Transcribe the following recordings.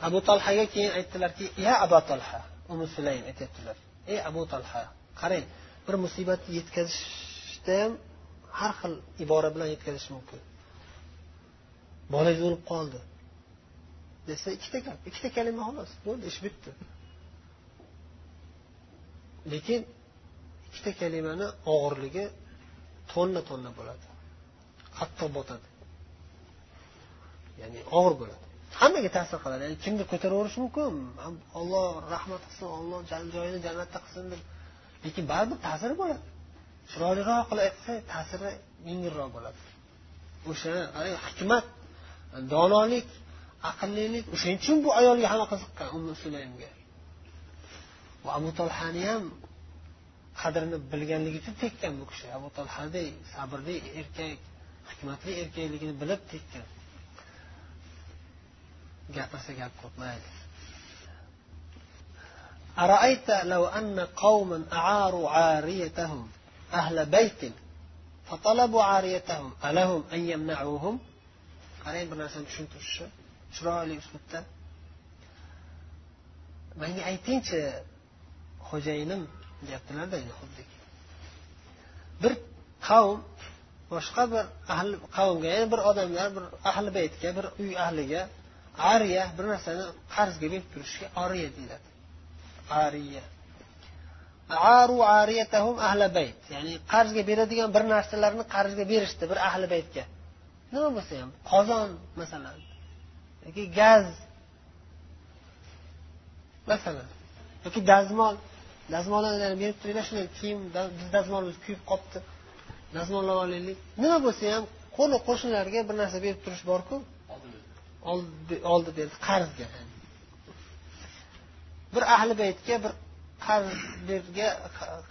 abu tolhaga keyin aytdilarki ya abu tolha umi sulaym aytyaptilar. Ey abu tolha qarang bir musibatni yetkazishda ham har xil ibora bilan yetkazish mumkin. Bolangiz o'lib qoldi. Desa ikkita gap ikkita kalima xolos bo'ldi ish bitdi. Lekin ikkita kalimani og'irligi tonna tonna bo'ladi. Qattiq botadi. Ya'ni og'ir bo'ladi. Hammaga ta'sir qiladi. Ya'ni kimni ko'taraverish mumkin? Olloh rahmat qilsin olloh joyini jannatda qilsin deb. Lekin baribir ta'siri bo'ladi chiroyliroq qilib aytsa ta'siri yengilroq bo'ladi. O'sha hikmat donolik aqllilik o'shaning uchun bu ayolga hamma qiziqqan umi sulaymga. Va abu tolhani ham qadrini bilganligi uchun tekkan bu kishi. Abu tolhadek sabrli erkak hikmatli erkakligini bilib tekkan. gapirsa gap ko'p mayli أرأيت لو أن قوما أعاروا عاريتهم أهل بيت فطلبوا عاريتهم ألهم أن يمنعوهم qarang bir narsani tushuntirishni chiroyli uslubda manga aytingchi xo'jayinim deyaptilarda xuddi bir qavm boshqa bir ahli qavmga ya'ni bir odamlar bir ahli baytga bir uy ahliga ariya bir narsani qarzga berib turishga oriya deyiladi. Ariya. Aru ariyatahum ahli bayt. Ya'ni qarzga beradigan bir narsalarni qarzga berishdi bir ahli baytga. Nima bo'lsa ham qozon masalan yoki gaz. Masalan yoki dazmol. Dazmollarni berib turinglar shunday kiyim biz dazmolimiz kuyib qolibdi dazmollab olaylik nima bo'lsa ham qo'ni qo'shnilarga bir narsa berib turish borku oldi berdi qarzga bir ahli baytga bir qarzga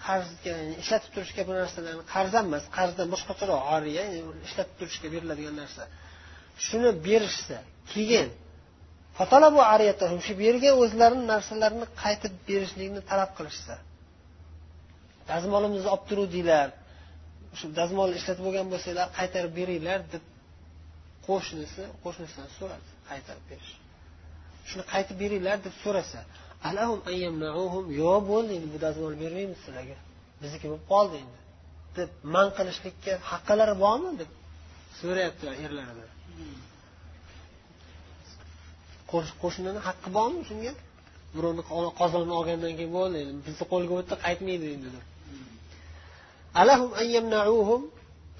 qarzga ishlatib turishga bu narsalarni qarzdan emas qarzdan boshqacharoq oriya ishlatib turishga beriladigan narsa. Shuni berishsa keyin shu bergan o'zlarini narsalarini qaytib berishlikni talab qilishsa dazmolimizni olib turuvdinglar shu dazmolni ishlatib bo'lgan bo'lsanglar qaytarib beringlar deb qo'shnisi qo'shnisidan so'radi qaytarib berish. Shuni qaytib beringlar deb so'rasa yo'q bo'ldi endi bu dazmolni bermaymiz sizlarga. Bizniki bo'lib qoldi endi. deb man qilishlikka haqqilari bormi deb so'rayaptilar erlaridan qo'shnini haqqi bormi shunga? Birovni qozonni olgandan keyin bo'ldi endi bizni qo'lga o'tdi qaytmaydi endi deb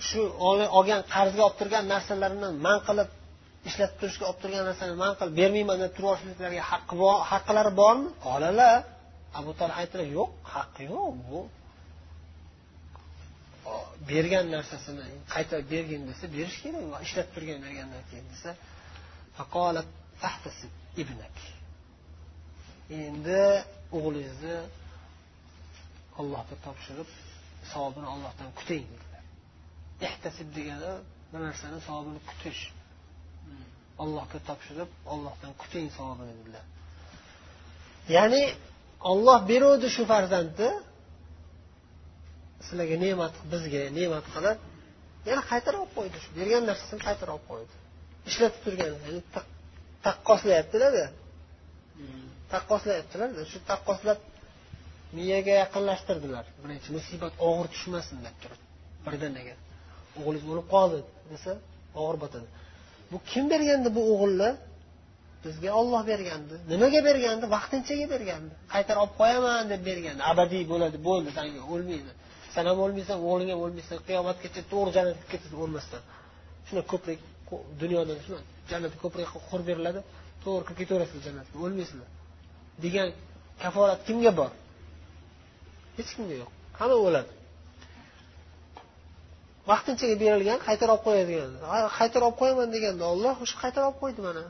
shu olgan qarzga olib turgan narsalarini man qilib ishlatib turishga olib turgan narsani man qilib bermayman deb turib olishliklariga haqqilari bormi? Qolalar. Abu tol aytdilar yo'q haqqi yo'q bu bergan narsasini qaytarib bergin desa berish kerak ishlatib turgan bergandan keyin desa ibnak. Endi o'g'lingizni allohga topshirib savobini ollohdan kuting. dedilar ehtasib degani bir narsani savobini kutish. Allohga topshirib ollohdan kuting savobini dedilar. Ya'ni olloh beruvdi shu farzandni sizlarga ne'mat bizga ne'mat qilib yana qaytarib olib qo'ydi shu bergan narsasini qaytarib olib qo'ydi. Ishlatib turgan ya'ni taqqoslayaptilarda. Taqqoslayaptilarda shu taqqoslab miyaga yaqinlashtirdilar. Birinchi musibat og'ir tushmasin deb turib birdaniga o'g'lingiz o'lib qoldi desa og'ir botadi. Bu kim bergandi bu o'g'ilni? Bizga olloh bergandi. Nimaga bergandi? Vaqtinchaga bergandi. Qaytarib olib qo'yaman deb bergandi. Abadiy bo'ladi bo'ldi sanga o'lmaydi. San ham o'lmaysan o'g'ling ham o'lmaysan. Qiyomatgacha to'g'ri jannatga ketasan o'lmasdan. Shuna ko'prik dunyodan shuna jannatga ko'prik qurib beriladi. To'g'ri kirib ketaverasizlar jannatga o'lmaysizlar. Degan kafolat kimga bor? Hech kimga yo'q. Hamma o'ladi vaqtinchaga berilgan qaytarib olib qo'yadigan qaytarib olib qo'yaman deganda olloh o'sha qaytarib olib qo'ydi mana.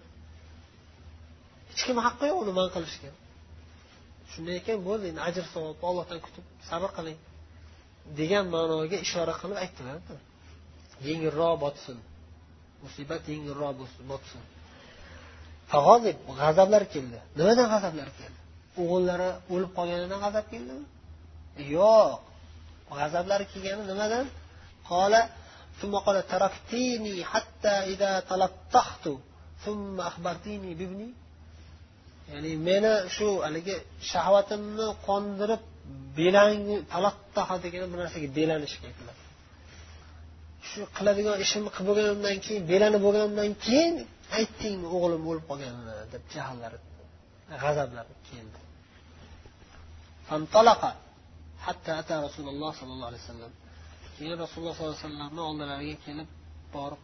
Hech kim haqqi yo'q uni man qilishga. Shunday ekan bo'ldi endi ajr savob ollohdan kutib sabr qiling. Degan ma'noga ishora qilib aytdilar yengilroq botsin. Musibat yengilroq botsin. G'azablar keldi. Nimadan g'azablar keldi? O'g'illari o'lib qolganidan g'azab keldimi? Yo'q. G'azablari kelgani nimadan? قال ثم قال تركتيني حتى إذا تلطخت ثم أخبرتيني بابني ya'ni meni shu haligi shahvatimni qondirib belang taloqqa degan bir narsaga belanishga aytiladi shu qiladigan ishimni qilib bo'lganimdan keyin belanib bo'lganimdan keyin aytdingmi o'g'lim o'lib qolganini deb jahllari g'azablari keldi hatta ata rasululloh sollallohu alayhi vasallam Keyin rasululloh sollallohu alayhi vasallamni oldilariga kelib borib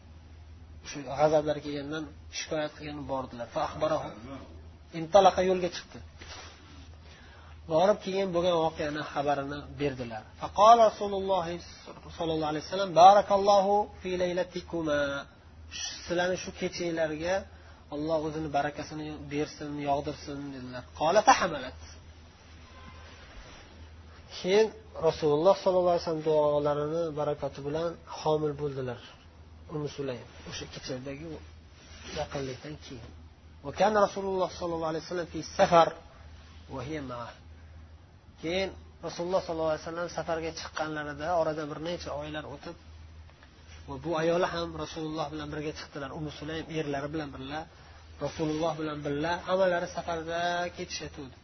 shu g'azablari kelgandan shikoyat qilgan bordilar. Intalaqa yo'lga chiqdi. Borib keyin bo'lgan voqeani xabarini berdilar. Faqol rasululloh sollallohu alayhi vasallam barakallohu fi laylatikuma sizlarni shu kechanglarga alloh o'zini barakasini bersin yog'dirsin dedilar. keyin rasululloh sollallohu alayhi vasallam duolarini barakati bilan homil bo'ldilar umi sulaym o'sha kechadagi yaqinlikdan keyin وكان رسول الله صلى الله عليه وسلم في السفر وهي معه keyin rasululloh sollallohu alayhi vasallam safarga chiqqanlarida oradan bir necha oylar o'tib va bu ayoli ham rasululloh bilan birga chiqdilar umi sulaym erlari bilan birga rasululloh bilan birga hammalari safarda ketishayotgandi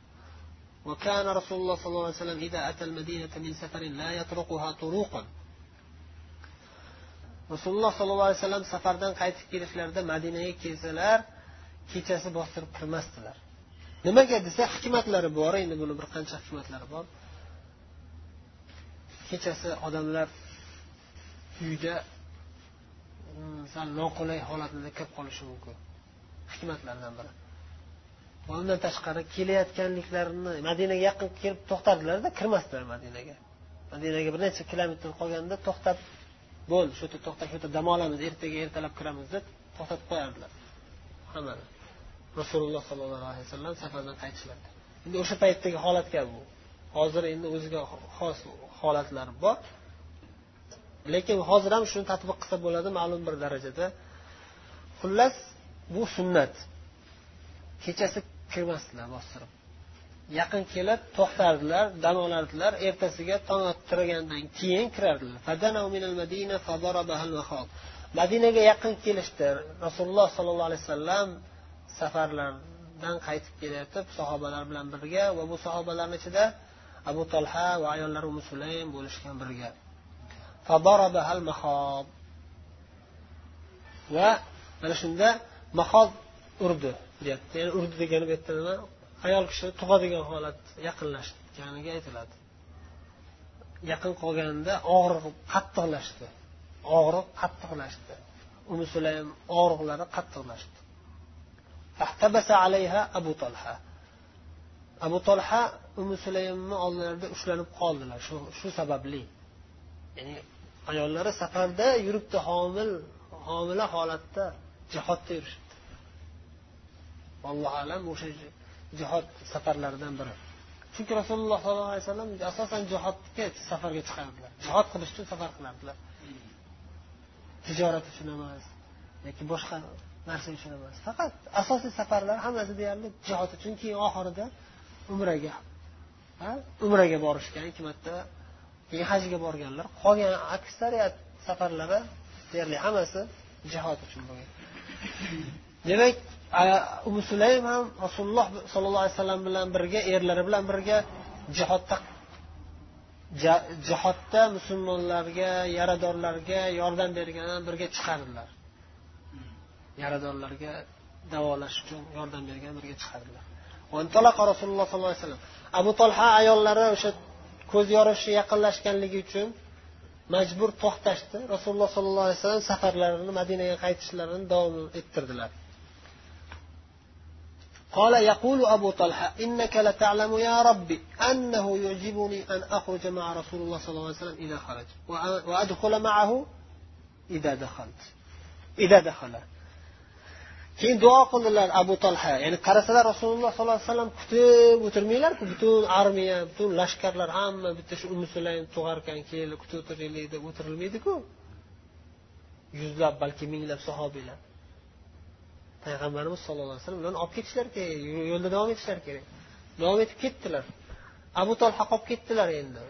وكان رسول الله صلى الله عليه وسلم إذا أتى المدينة من سفر لا يطرقها طروقا rasululloh sollallohu alayhi vasallam safardan qaytib kelishlarida madinaga kelsalar kechasi bostirib kirmasdilar nimaga desa hikmatlari bor endi buni bir qancha hikmatlari bor kechasi odamlar uyda mm, sal noqulay holatlarda kelib qolishi mumkin hikmatlardan biri Undan tashqari kelayotganliklarini madinaga yaqin kelib to'xtadilarda kirmasdilar madinaga. Madinaga bir necha kilometr qolganda to'xtab bo'ldi shu yerda to'xtab shu yerda dam olamiz ertaga ertalab kiramiz deb to'xtatib qo'yardilar. Hammani rasululloh sollallohu alayhi vasallam safardan qaytishlarda endi o'sha paytdagi holat bu. Hozir endi o'ziga xos holatlar bor. Lekin hozir ham shuni tadbiq qilsa bo'ladi ma'lum bir darajada. Xullas bu sunnat kechasi kirmasdilar bostirib. Yaqin kelib to'xtardilar dam olardilar ertasiga tong ottirgandan keyin kirardilar. Madinaga yaqin kelishdi. Rasululloh sollallohu alayhi vasallam safarlardan qaytib kelayotib sahobalar bilan birga va bu sahobalarni ichida abu tolha va ayollari umu sulaym bo'lishgan birga. Va mana shunda mahob urdi. Deyapti. Ya'ni urdi degani bu yerda nima? Ayol kishi tug'adigan holat yaqinlashganiga aytiladi. Yaqin qolganda og'riq qattiqlashdi. Og'riq qattiqlashdi. Umi sulaym og'riqlari qattiqlashdi. Abu tolha abu tolha umi sulaymni oldilarida ushlanib qoldilar. Shu shu sababli. Ya'ni ayollari safarda yuribdi homil homila holatda jihodda yurishibdi. Allohu alam o'sha jihod safarlaridan biri. Chunki rasululloh sollallohu alayhi vasallam asosan jihodga safarga chiqardilar jihod qilish uchun safar qilardilar. Tijorat uchun emas yoki boshqa narsa uchun emas. Faqat asosiy safarlar hammasi deyarli jihod uchun keyin oxirida umraga umraga borishgan ikki marta keyin hajga borganlar. Qolgan aksariyat safarlari deyarli hammasi jihod uchun bo'lgan. Demak umu sulaym ham rasululloh sollallohu alayhi vasallam bilan birga erlari bilan birga jihodda jihodda musulmonlarga yaradorlarga yordam bergan birga chiqardilar. Yaradorlarga davolash uchun yordam bergan birga chiqardilar. Rasululloh sollallohu alayhi vasallam. Abu tolha ayollari o'sha ko'z yorishi yaqinlashganligi uchun majbur to'xtashdi. Rasululloh sollallohu alayhi vasallam safarlarini madinaga qaytishlarini davom ettirdilar. قال يقول أبو طلحة إنك لتعلم يا ربي أنه يعجبني أن أخرج مع رسول الله صلى الله عليه وسلم إذا خرج وأدخل معه إذا دخلت إذا دخل keyin duo qildilar abu tolha ya'ni qarasalar rasululloh sollallohu alayhi vasallam kutib o'tirmanglarku butun armiya butun lashkarlar hamma bitta shu umi sulaym tug'arkan kelib kutib o'tiraylik deb o'tirilmaydiku yuzlab balki minglab sahobiylar Payg'ambarimiz sallallohu alayhi vasallam ularni olib ketishlari kerak yo'lda davom etishlari kerak. Davom etib ketdilar. Abu tolha qolib ketdilar endi.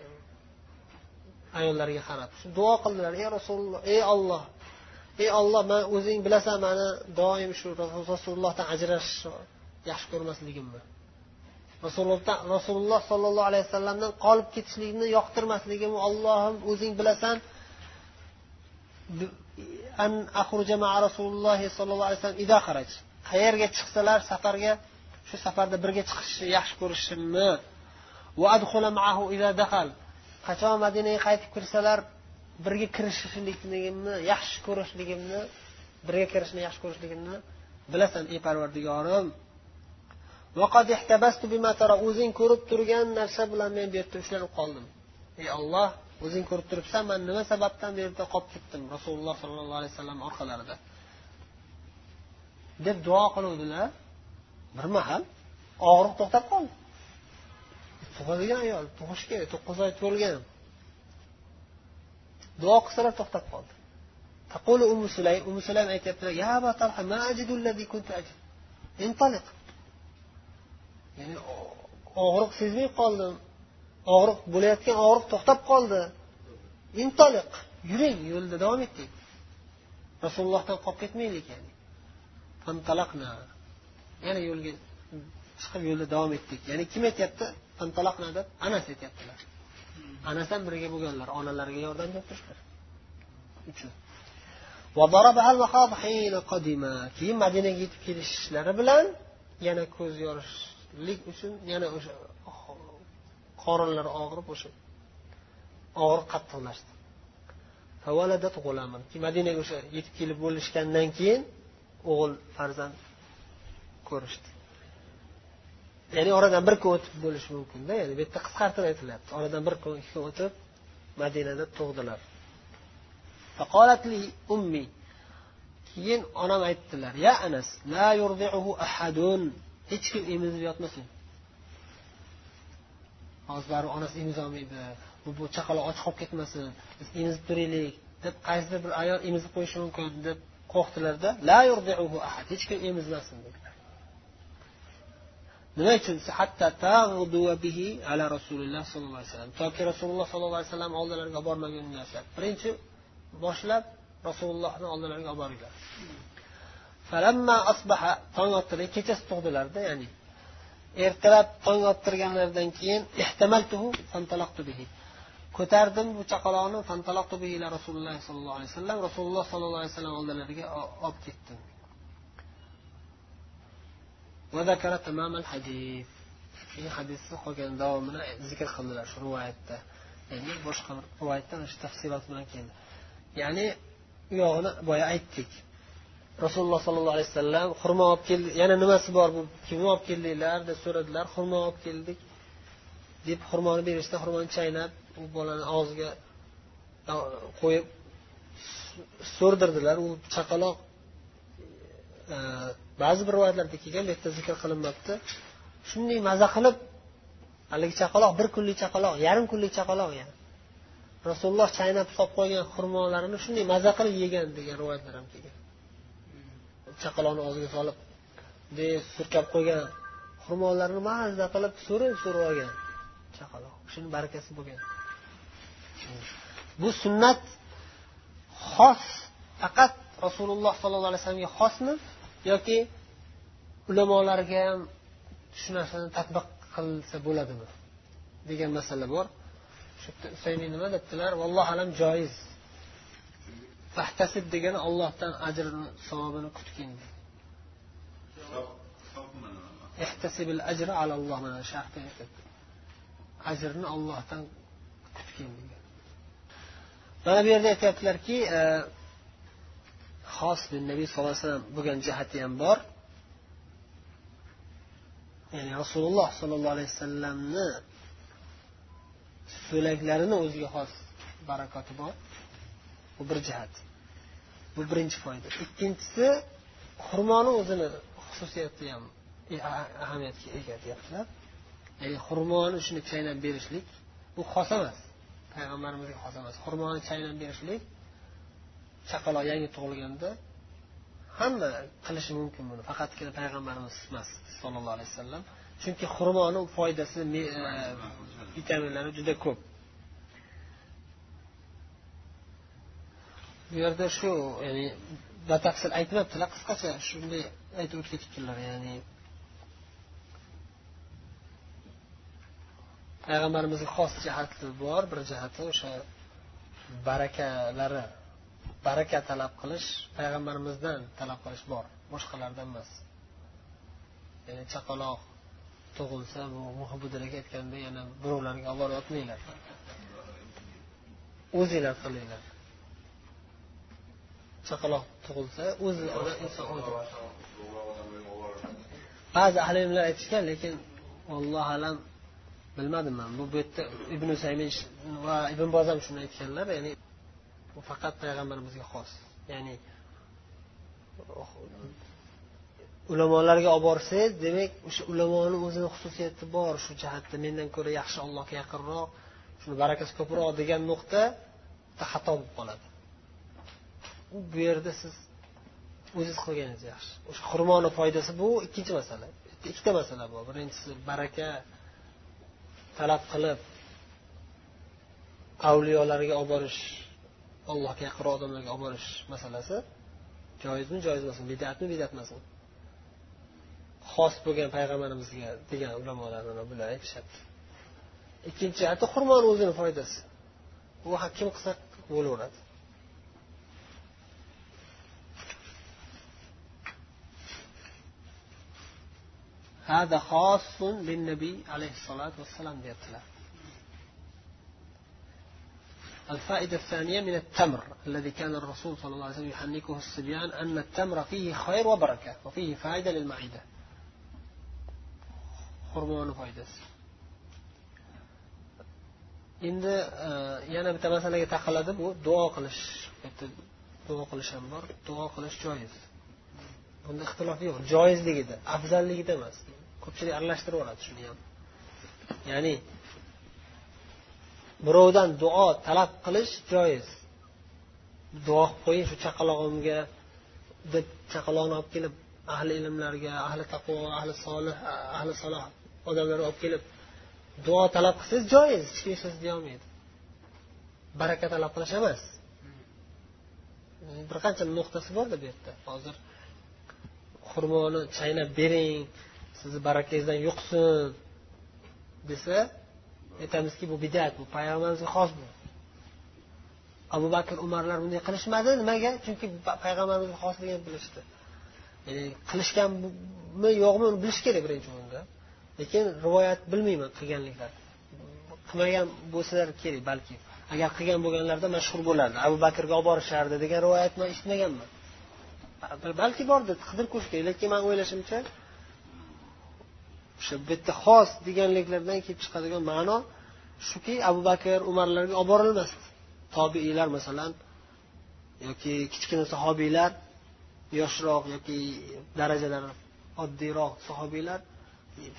Ayollariga qarab. Duo qildilar. Ey rasululloh ey olloh ey olloh man o'zing bilasan mani doim shu rasulullohdan ajrashishni yaxshi ko'rmasligimni. Rasululloh rasululloh sollallohu alayhi vasallamdan qolib ketishlikni yoqtirmasligimni ollohim o'zing bilasan. An axruja ma rasululloh sollallohu alayhi vasallam ida xaraj qayerga chiqsalar safarga shu safarda birga chiqishni yaxshi ko'rishimni va adxula ma'ahu ida daxal qachon madinaga qaytib kirsalar birga kirishishligimni yaxshi ko'rishligimni birga kirishni yaxshi ko'rishligimni bilasan ey parvardigorim o'zing ko'rib turgan narsa bilan men bu yerda ushlanib qoldim ey olloh o'zing ko'rib turibsan man nima sababdan bu yerda qolib ketdim rasululloh sollallohu alayhi vasallam orqalarida deb duo qiluvdilar bir mahal og'riq to'xtab qoldi tug'adigan ayol tug'ishi kerak to'qqiz oy to'lgan duo qilsalar to'xtab qoldi تقول أم سليم أم سليم aytyaptilar يا أبا طلحة ما أجد الذي كنت أجد انطلق ya'ni og'riq sezmay qoldim Og'riq bo'layotgan og'riq to'xtab qoldi. Intoliq yuring yo'lda davom etdik rasulullohdan qolib ketmaylik ya'ni. Yana yo'lga chiqib yo'lda davom etdik. Ya'ni kim aytyapti? Pantalaqna deb anas aytyaptilar. Anas ham birga bo'lganlar onalariga yordam berib turishlar uchun keyin madinaga yetib kelishlari bilan yana ko'z yorishlik uchun yana o'sha qorinlari og'rib o'sha og'riq qattiqlashdi. Madinaga o'sha yetib kelib bo'lishgandan keyin o'g'il farzand ko'rishdi. Ya'ni oradan bir kun o'tib bo'lishi mumkinda ya'ni bu yerda qisqartirib aytilyapti. Oradan bir kun ikki kun o'tib madinada tug'dilar. Keyin onam aytdilar ya anas la yurdi'uhu ahadun. Hech kim emizib yotmasin. Hozir onasi emizolmaydi bu bu chaqaloq och qolib ketmasin. Biz emizib turaylik deb qaysidir bir ayol emizib qo'yishi mumkin deb qo'rqdilarda la ahad hech kim emizmasin dedilar nima uchun? Bihi ala rasululloh sollallohu alayhi vasallam. Toki rasululloh sollallohu alayhi vasallam oldilariga olib narsa. birinchi boshlab rasulullohni oldilariga olib boringlar tong ottirdi kechasi tug'dilarda ya'ni ertalab tong ottirganlaridan keyin ko'tardim bu chaqaloqni rasululloh sollallohu alayhi vasallam. Rasululloh sollallohu alayhi vasallam oldilariga olib ketdim. Hadisni qolgan davomini zikr qildilar shu rivoyatda. Ya'ni boshqa rivoyatda shu tafsilot bilan keldi. Ya'ni u yog'ini boya aytdik. Rasululloh sollallohu alayhi vasallam xurmo olib keldi yana nimasi bor bu? Kim olib keldinglar deb so'radilar. Xurmo olib keldik. Deb xurmoni berishdi. Xurmoni chaynab u bolani og'ziga qo'yib so'rdirdilar. U chaqaloq e, ba'zi bir rivoyatlarda kelgan bu yerda zikr qilinmabdi. Shunday maza qilib haligi chaqaloq bir kunlik chaqaloq yarim kunlik chaqaloq yani rasululloh chaynab solib qo'ygan xurmolarini shunday maza qilib yegan degan rivoyatlar ham kelgan. Chaqaloqni og'ziga solib bunday surkab qo'ygan xurmolarni mazza qilib so'rib so'rib olgan chaqaloq. Shuni barakasi bo'lgan. Bu sunnat xos faqat rasululloh sollallohu alayhi vasallamga xosmi yoki ulamolarga ham shu narsani tadbiq qilsa bo'ladimi? degan masala bor. Shu yerda nima debdilar? Vallohu alam joiz. Vahtasib degani ollohdan ajrini savobini kutgin. Ajrni ollohdan kutgin degan. Mana bu yerda aytyaptilarki e, xos nabiy sallallohu alayhi vasallam bo'lgan jihati ham bor. Ya'ni rasululloh sollallohu alayhi vasallamni so'laklarini o'ziga xos barakoti bor. Bu bir jihat bu birinchi foyda. Ikkinchisi xurmoni o'zini xususiyati ham e, ahamiyatga ega deyaptilar ya'ni xurmoni shuni chaynab berishlik bu xos emas. Payg'ambarimizga xos emas. Xurmoni chaynab berishlik chaqaloq yangi tug'ilganda hamma qilishi mumkin buni. Faqatgina payg'ambarimiz emas sollallohu alayhi vasallam. Chunki xurmoni foydasi e, vitaminlari juda ko'p. bu yerda shu ya'ni batafsil aytmabdilar qisqacha shunday aytib o'tib ketibdilar ya'ni. Payg'ambarimizga xos jihati bor bir jihati o'sha barakalari baraka talab qilish payg'ambarimizdan talab qilish bor boshqalardan emas. Ya'ni chaqaloq tug'ilsa bu muhibbudilak aytganda yana birovlarga olib borib yotmanglar. O'zinglar qilinglar. Chaqaloq tug'ilsa o'zi ba'zi ahli ilmlar aytishgan lekin allohu alam bilmadim man bu bu yerda ibn saymin va ibn boz ham shuni aytganlar ya'ni bu faqat payg'ambarimizga xos. Ya'ni ulamolarga olib borsangiz demak o'sha ulamoni o'zini xususiyati bor. Shu jihatda mendan ko'ra yaxshi allohga yaqinroq shuni barakasi ko'proq degan nuqta xato bo'lib qoladi bu yerda siz o'zingiz qilganingiz yaxshi. O'sha xurmoni foydasi bu ikkinchi masala. Ikkita masala bor birinchisi baraka talab qilib avliyolarga olib borish allohga yaqinroq odamlarga olib borish masalasi joizmi joiz emasmi? Bidatmi bidat emasmi? Xos bo'lgan payg'ambarimizga degan ulamolar mana bular aytishyapti. Ikkinchi hatto xurmoni o'zini foydasi. U kim qilsa bo'laveradi. هذا خاص بالنبي عليه الصلاة والسلام ديرتلا الفائدة الثانية من التمر الذي كان الرسول صلى الله عليه وسلم يحنكه الصبيان أن التمر فيه خير وبركة وفيه فائدة للمعدة. خرمون فائدة endi yana bitta masalaga taqaladi bu duo qilish duo qilish ham bunda ixtilof yo'q. Joizligida afzalligida emas. Ko'pchilik aralashtirib yuboradi shuni ham. Ya'ni birovdan duo talab qilish joiz. Duo qilib qo'ying shu chaqalog'imga deb chaqaloqni olib kelib ahli ilmlarga ahli taqvo ahli solih ahli saloh odamlarga olib kelib duo talab qilsangiz joiz hech kim sizni deyolmaydi baraka talab qilish emas. Bir qancha nuqtasi borda bu yerda. Hozir xurmoni chaynab bering sizni barakangizdan yuqsin desa aytamizki bu bidat bu payg'ambarimizga xos bu. Abu bakr umarlar bunday qilishmadi nimaga? Chunki payg'ambarimizga xosligini bilishdi. Ya'ni qilishganmi yo'qmi uni bilish kerak birinchi o'rinda. Lekin rivoyat bilmayman qilganliklar. Qilmagan bo'lsalar kerak balki. Agar qilgan bo'lganlarida mashhur bo'lardi. Abu bakrga olib borishardi degan rivoyatni eshitmaganman. Balki bordir qidirib ko'rish kerak lekin man o'ylashimcha o'sha bu yerda xos deganliklardan kelib chiqadigan ma'no shuki abu bakr umarlarga olib borilmasdi. Tobiiylar masalan yoki kichkina sahobiylar yoshroq yoki darajalari oddiyroq sahobiylar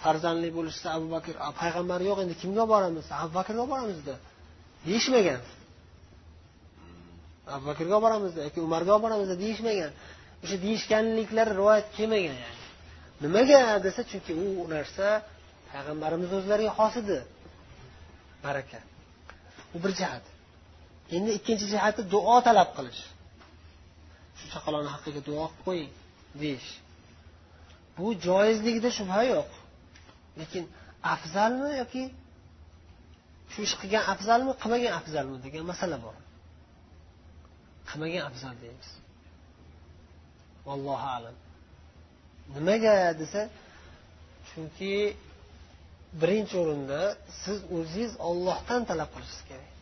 farzandli bo'lishsa abu bakr payg'ambar yo'q endi kimga olib boramiz? Abu bakrga olib boramizda deyishmagan. Abu bakrga olib boramiz yoki umarga olib boramiz deyishmagan. O'sha deyishganliklari rivoyat kelmagan yani. Nimaga desa chunki u narsa payg'ambarimiz o'zlariga xos edi. Baraka. U bir jihat endi ikkinchi jihati duo talab qilish. Shu chaqaloqni haqqiga duo qilib qo'ying deyish. Bu joizligida shubha yo'q. Lekin afzalmi yoki shu ish qilgan afzalmi qilmagan afzalmi degan masala bor. Qilmagan afzal deymiz. Vallohu alam. Nimaga desa chunki birinchi o'rinda siz o'zingiz ollohdan talab qilishingiz kerak.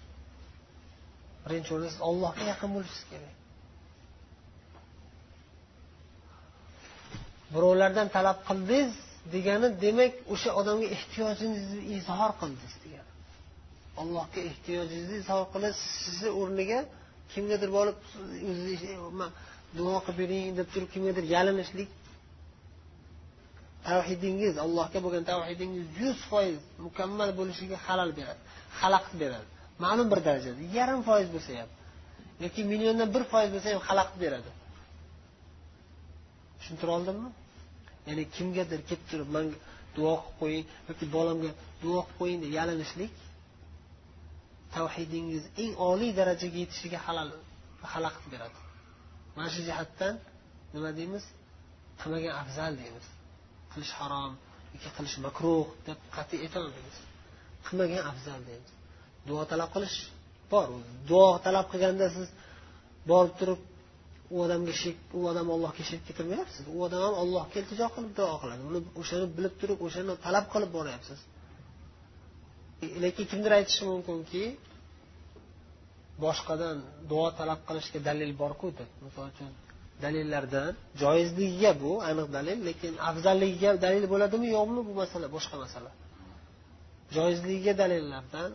Birinchi o'rinda siz ollohga yaqin bo'lishingiz kerak. Birovlardan talab qildingiz degani demak o'sha odamga ehtiyojingizni izhor qildingiz degani. Allohga ehtiyojingizni izhor qilib sizni o'rniga kimgadir borib duo qilib bering deb turib kimgadir yalinishlik. Tavhidingiz allohga bo'lgan tavhidingiz yuz foiz mukammal bo'lishiga halal beradi xalaqit beradi. Ma'lum bir darajada yarim foiz bo'lsa ham yoki milliondan bir foiz bo'lsa ham xalaqit beradi. Tushuntira oldimmi? Ya'ni kimgadir kelib turib manga duo qilib qo'ying yoki bolamga duo qilib qo'ying deb yalinishlik tavhidingiz eng oliy darajaga yetishiga halal xalaqit beradi. Mana shu jihatdan nima deymiz? Qilmagan afzal deymiz. Qilish harom yoki qilish makruh deb qat'iy aytolmaymiz. Qilmagan afzal deymiz. Duo talab qilish bor. Duo talab qilganda siz borib turib u odamga shirk u odam allohga shirk keltirmayapsiz u odam ham allohga iltijo qilib duo qiladi. Uni o'shani bilib turib o'shani talab qilib boryapsiz. Lekin kimdir aytishi mumkinki boshqadan duo talab qilishga dalil borku deb. Misol uchun dalillardan joizligiga bu aniq dalil lekin afzalligiga dalil bo'ladimi yo'qmi bu masala boshqa masala. Joizligiga dalillardan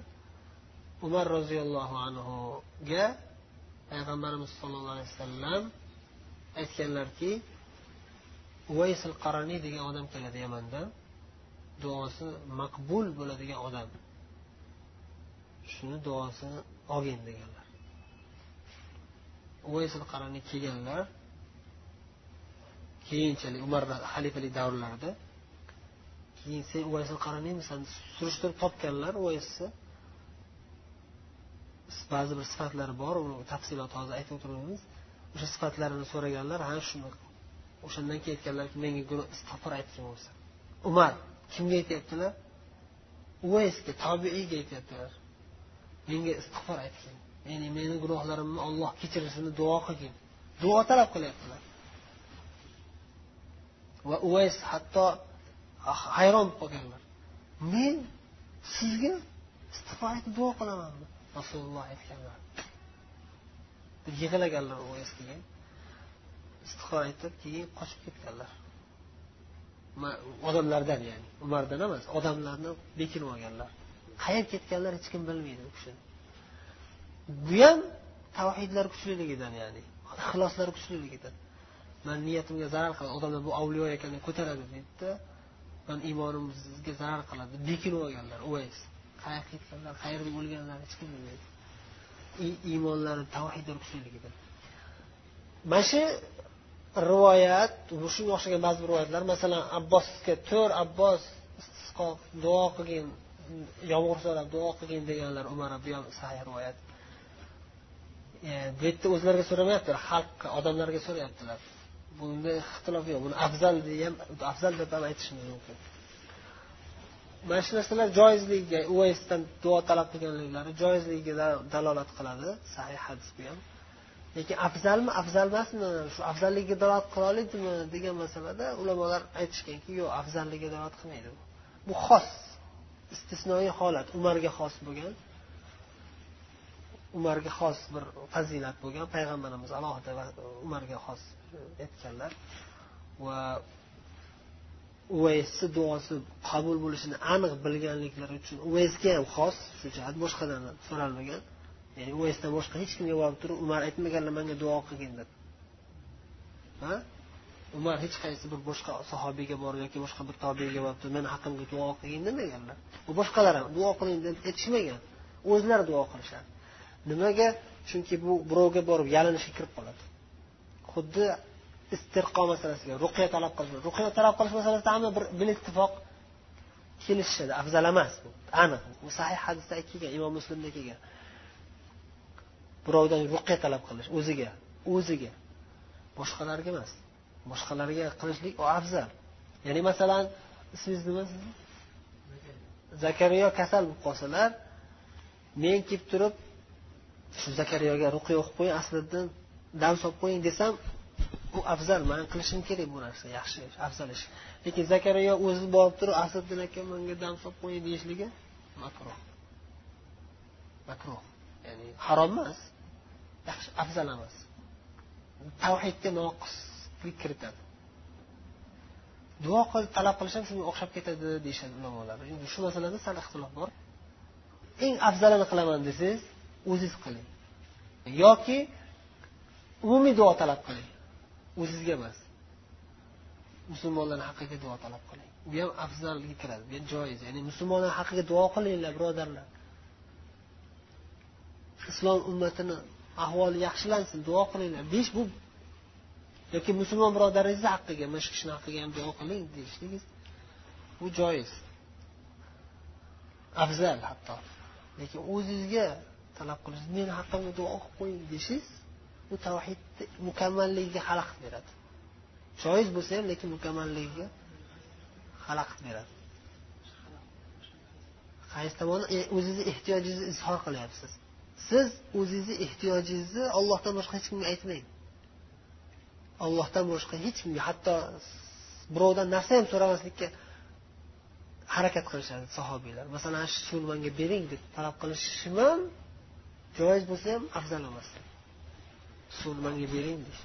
umar roziyallohu anhuga payg'ambarimiz sollallohu alayhi vasallam aytganlarki uvaysil qaraniy degan odam keladi yamandan duosi maqbul bo'ladigan odam. Shuni duosini olgin deganlar. Uvaysil qarani kelganlar keyinchalik umar xalifalik davrlarida keyin sen uvaysil qaraniymisan surishtirib topganlar uvaysni ba'zi bir sifatlari bor uni tafsilot hozir aytib o'tirmaymiz o'sha sifatlarini so'raganlar ha shuni o'shandan keyin aytganlarki menga gunoh istig'for aytgin bo'lsa. Umar kimga aytyaptilar? Uvaysga tobiiyga aytyaptilar. Menga istig'for aytgin ya'ni meni gunohlarimni olloh kechirishini duo qilgin. Duo talab qilyaptilar. Va uvays hatto ah, hayron bo'lib qolganlar. Men sizga istig'for aytib duo qilamanmi rasululloh aytganlar. Yig'laganlar uvaysga istig'for aytib keyin qochib ketganlar. Odamlardan ya'ni. Umardan emas odamlarni bekinib olganlar. Qayerga ketganlar hech kim bilmaydi u kishini. Bu ham tavhidlar kuchliligidan ya'ni ixloslar kuchliligidan. Man niyatimga zarar qiladi odamlar bu avliyo ekan ko'taradi deydida man iymonimizga zarar qiladi bekinib olganlar uvays qayerga ketganlar qayerda o'lganlar hech kim bilmaydi. Iymonlari tavhidlar kuchliligidan. Mana shu rivoyat shunga o'xshagan ba'zi bir rivoyatlar masalan abbosga to'rt abbos istisqo duo qilgin yomg'ir so'rab duo qilgin deganlar umar bu ham sahih rivoyat. E, bu yerda o'zlariga so'ramayaptilar xalqqa odamlarga so'rayaptilar. Bunda ixtilof yo'q buni afzal ham afzal deb ham aytishimiz mumkin. Mana shu narsalar joizligiga uvaysdan duo talab qilganliklari joizligiga dalolat qiladi sahih hadis bu ham. Lekin afzalmi afzal emasmi shu afzalligiga dalolat qila oladimi degan masalada ulamolar aytishganki yo'q afzalligiga dalolat qilmaydi bu xos. Istisnoiy holat umarga xos bo'lgan umarga xos bir fazilat bo'lgan payg'ambarimiz alohida umarga xos aytganlar va uvaysni duosi qabul bo'lishini aniq bilganliklari uchun uvaysga ham xos shu jihat boshqadan so'ralmagan. Ya'ni uvaysdan boshqa hech kimga borib turib umar aytmaganlar manga duo qilgin deb. Ha? Umar hech qaysi bir boshqa sahobiyga borib yoki boshqa bir tobiyga borib meni haqqimga duo qiling demaganlar. U boshqalar ham duo qiling deb aytishmagan. O'zlari duo qilishadi. Nimaga? Chunki bu birovga borib yalinishga kirib qoladi. Xuddi istirqo masalasiga ruqya talab qilish ruqya talab qilish masalasida hamma bir bil ittifoq kelishishadi. Afzal emas bu. Aniq. Bu sahih hadisda kelgan imom muslimda kelgan birovdan ruqya talab qilish o'ziga o'ziga. Boshqalarga emas. Boshqalarga qilishlik u afzal. Ya'ni masalan ismingiz nima sizni zakariyo kasal bo'lib qolsalar men kelib turib shu zakariyoga ruqiya o'qib qo'ying aslidan dam solib qo'ying desam bu afzal man qilishim kerak bu narsa yaxshi afzal ish. Lekin zakariyo o'zi borib turib asliddin aka manga dam solib qo'ying deyishligi makruh. Makruh. Ya'ni harom emas yaxshi afzal emas. Tavhidga noqislik kiritadi. Duo qil talab qilish ham shunga o'xshab ketadi deyishadi ulamolar. Endi shu masalada sal ixtilof bor. Eng afzalini qilaman desangiz o'zingiz qiling. Yoki umumiy duo talab qiling. O'zizga emas musulmonlarni haqqiga duo talab qiling. Bu ham afzalga kiradi. Bu ham joiz. Ya'ni musulmonlar haqqiga duo qilinglar birodarlar. Islom ummatini ahvoli yaxshilansin duo qilinglar. Deyish bu yoki musulmon birodaringizni haqqiga mana shu kishini haqqiga ham duo qiling deyishligingiz bu joiz. Afzal hatto. Lekin o'zizga talab qilish meni haqqimga duo qilib qo'ying deyishingiz bu tavhidni mukammalligiga xalaqit beradi. Joiz bo'lsa ham lekin mukammalligiga xalaqit beradi. Qaysi tomoni? E, o'zizni ehtiyojingizni izhor qilyapsiz. Siz o'zizni ehtiyojingizni ollohdan boshqa hech kimga aytmang. Allohdan boshqa hech kimga hatto birovdan narsa ham so'ramaslikka harakat qilishadi sahobiylar. Masalan shu suvni manga bering deb talab qilishim ham joiz bo'lsa ham afzal emas suvni manga bering deyish.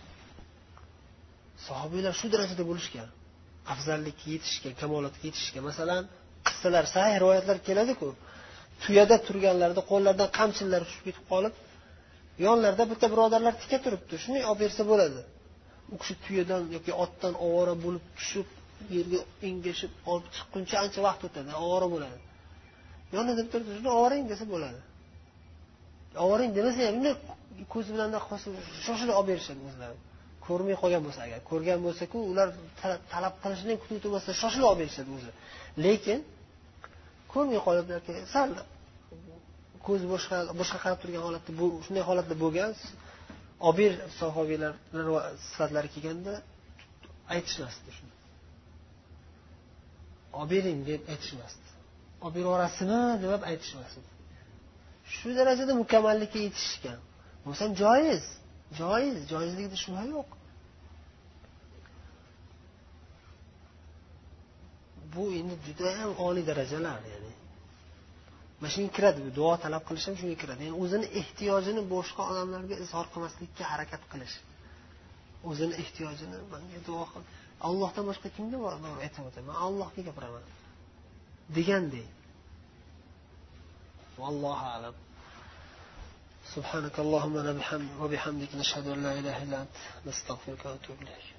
Sahobiylar shu darajada bo'lishgan. Afzallikka yetishgan kamolatga yetishgan. Masalan qissalar sahih rivoyatlar keladiku. Tuyada turganlarida qo'llaridan qamchilar tushib ketib qolib yonlarida bitta birodarlar tika turibdi. Shuni olib bersa bo'ladi. U kishi tuyadan yoki otdan ovora bo'lib tushib yerga engashib olib chiqquncha ancha vaqt o'tadi ovora bo'ladi. Yonida turib shuni ovoring desa bo'ladi. Ovoring demasa ham ko'zi bilan shoshilib olib berishadi o'zlari. Ko'rmay qolgan bo'lsa agar ko'rgan bo'lsaku ular talab qilishini kutib turmasdan shoshilib olib berishadi o'zi. Lekin ko'rmay qolib yoki sal ko'zi boshqa boshqa qarab turgan holatda bu shunday holatda bo'lgan obir sahobiylar sifatlari kelganda aytishmasdi shuni. Obering deb aytishmasdi. Obir beraverasizmi deb aytishmasdi. Shu darajada mukammallikka yetishishgan. Bo'lsa joiz joiz joizligida shubha yo'q. Bu endi judayam oliy darajalar ya'ni mana shunga kiradi bu duo talab qilish ham shunga kiradi ya'ni o'zini ehtiyojini boshqa odamlarga izhor qilmaslikka harakat qilish o'zini ehtiyojini manga duo qil allohdan boshqa kimga aytyapti man allohga gapiraman degandek vallohu alam سبحانك اللهم وبحمدك نشهد ان لا اله الا انت نستغفرك ونتوب اليك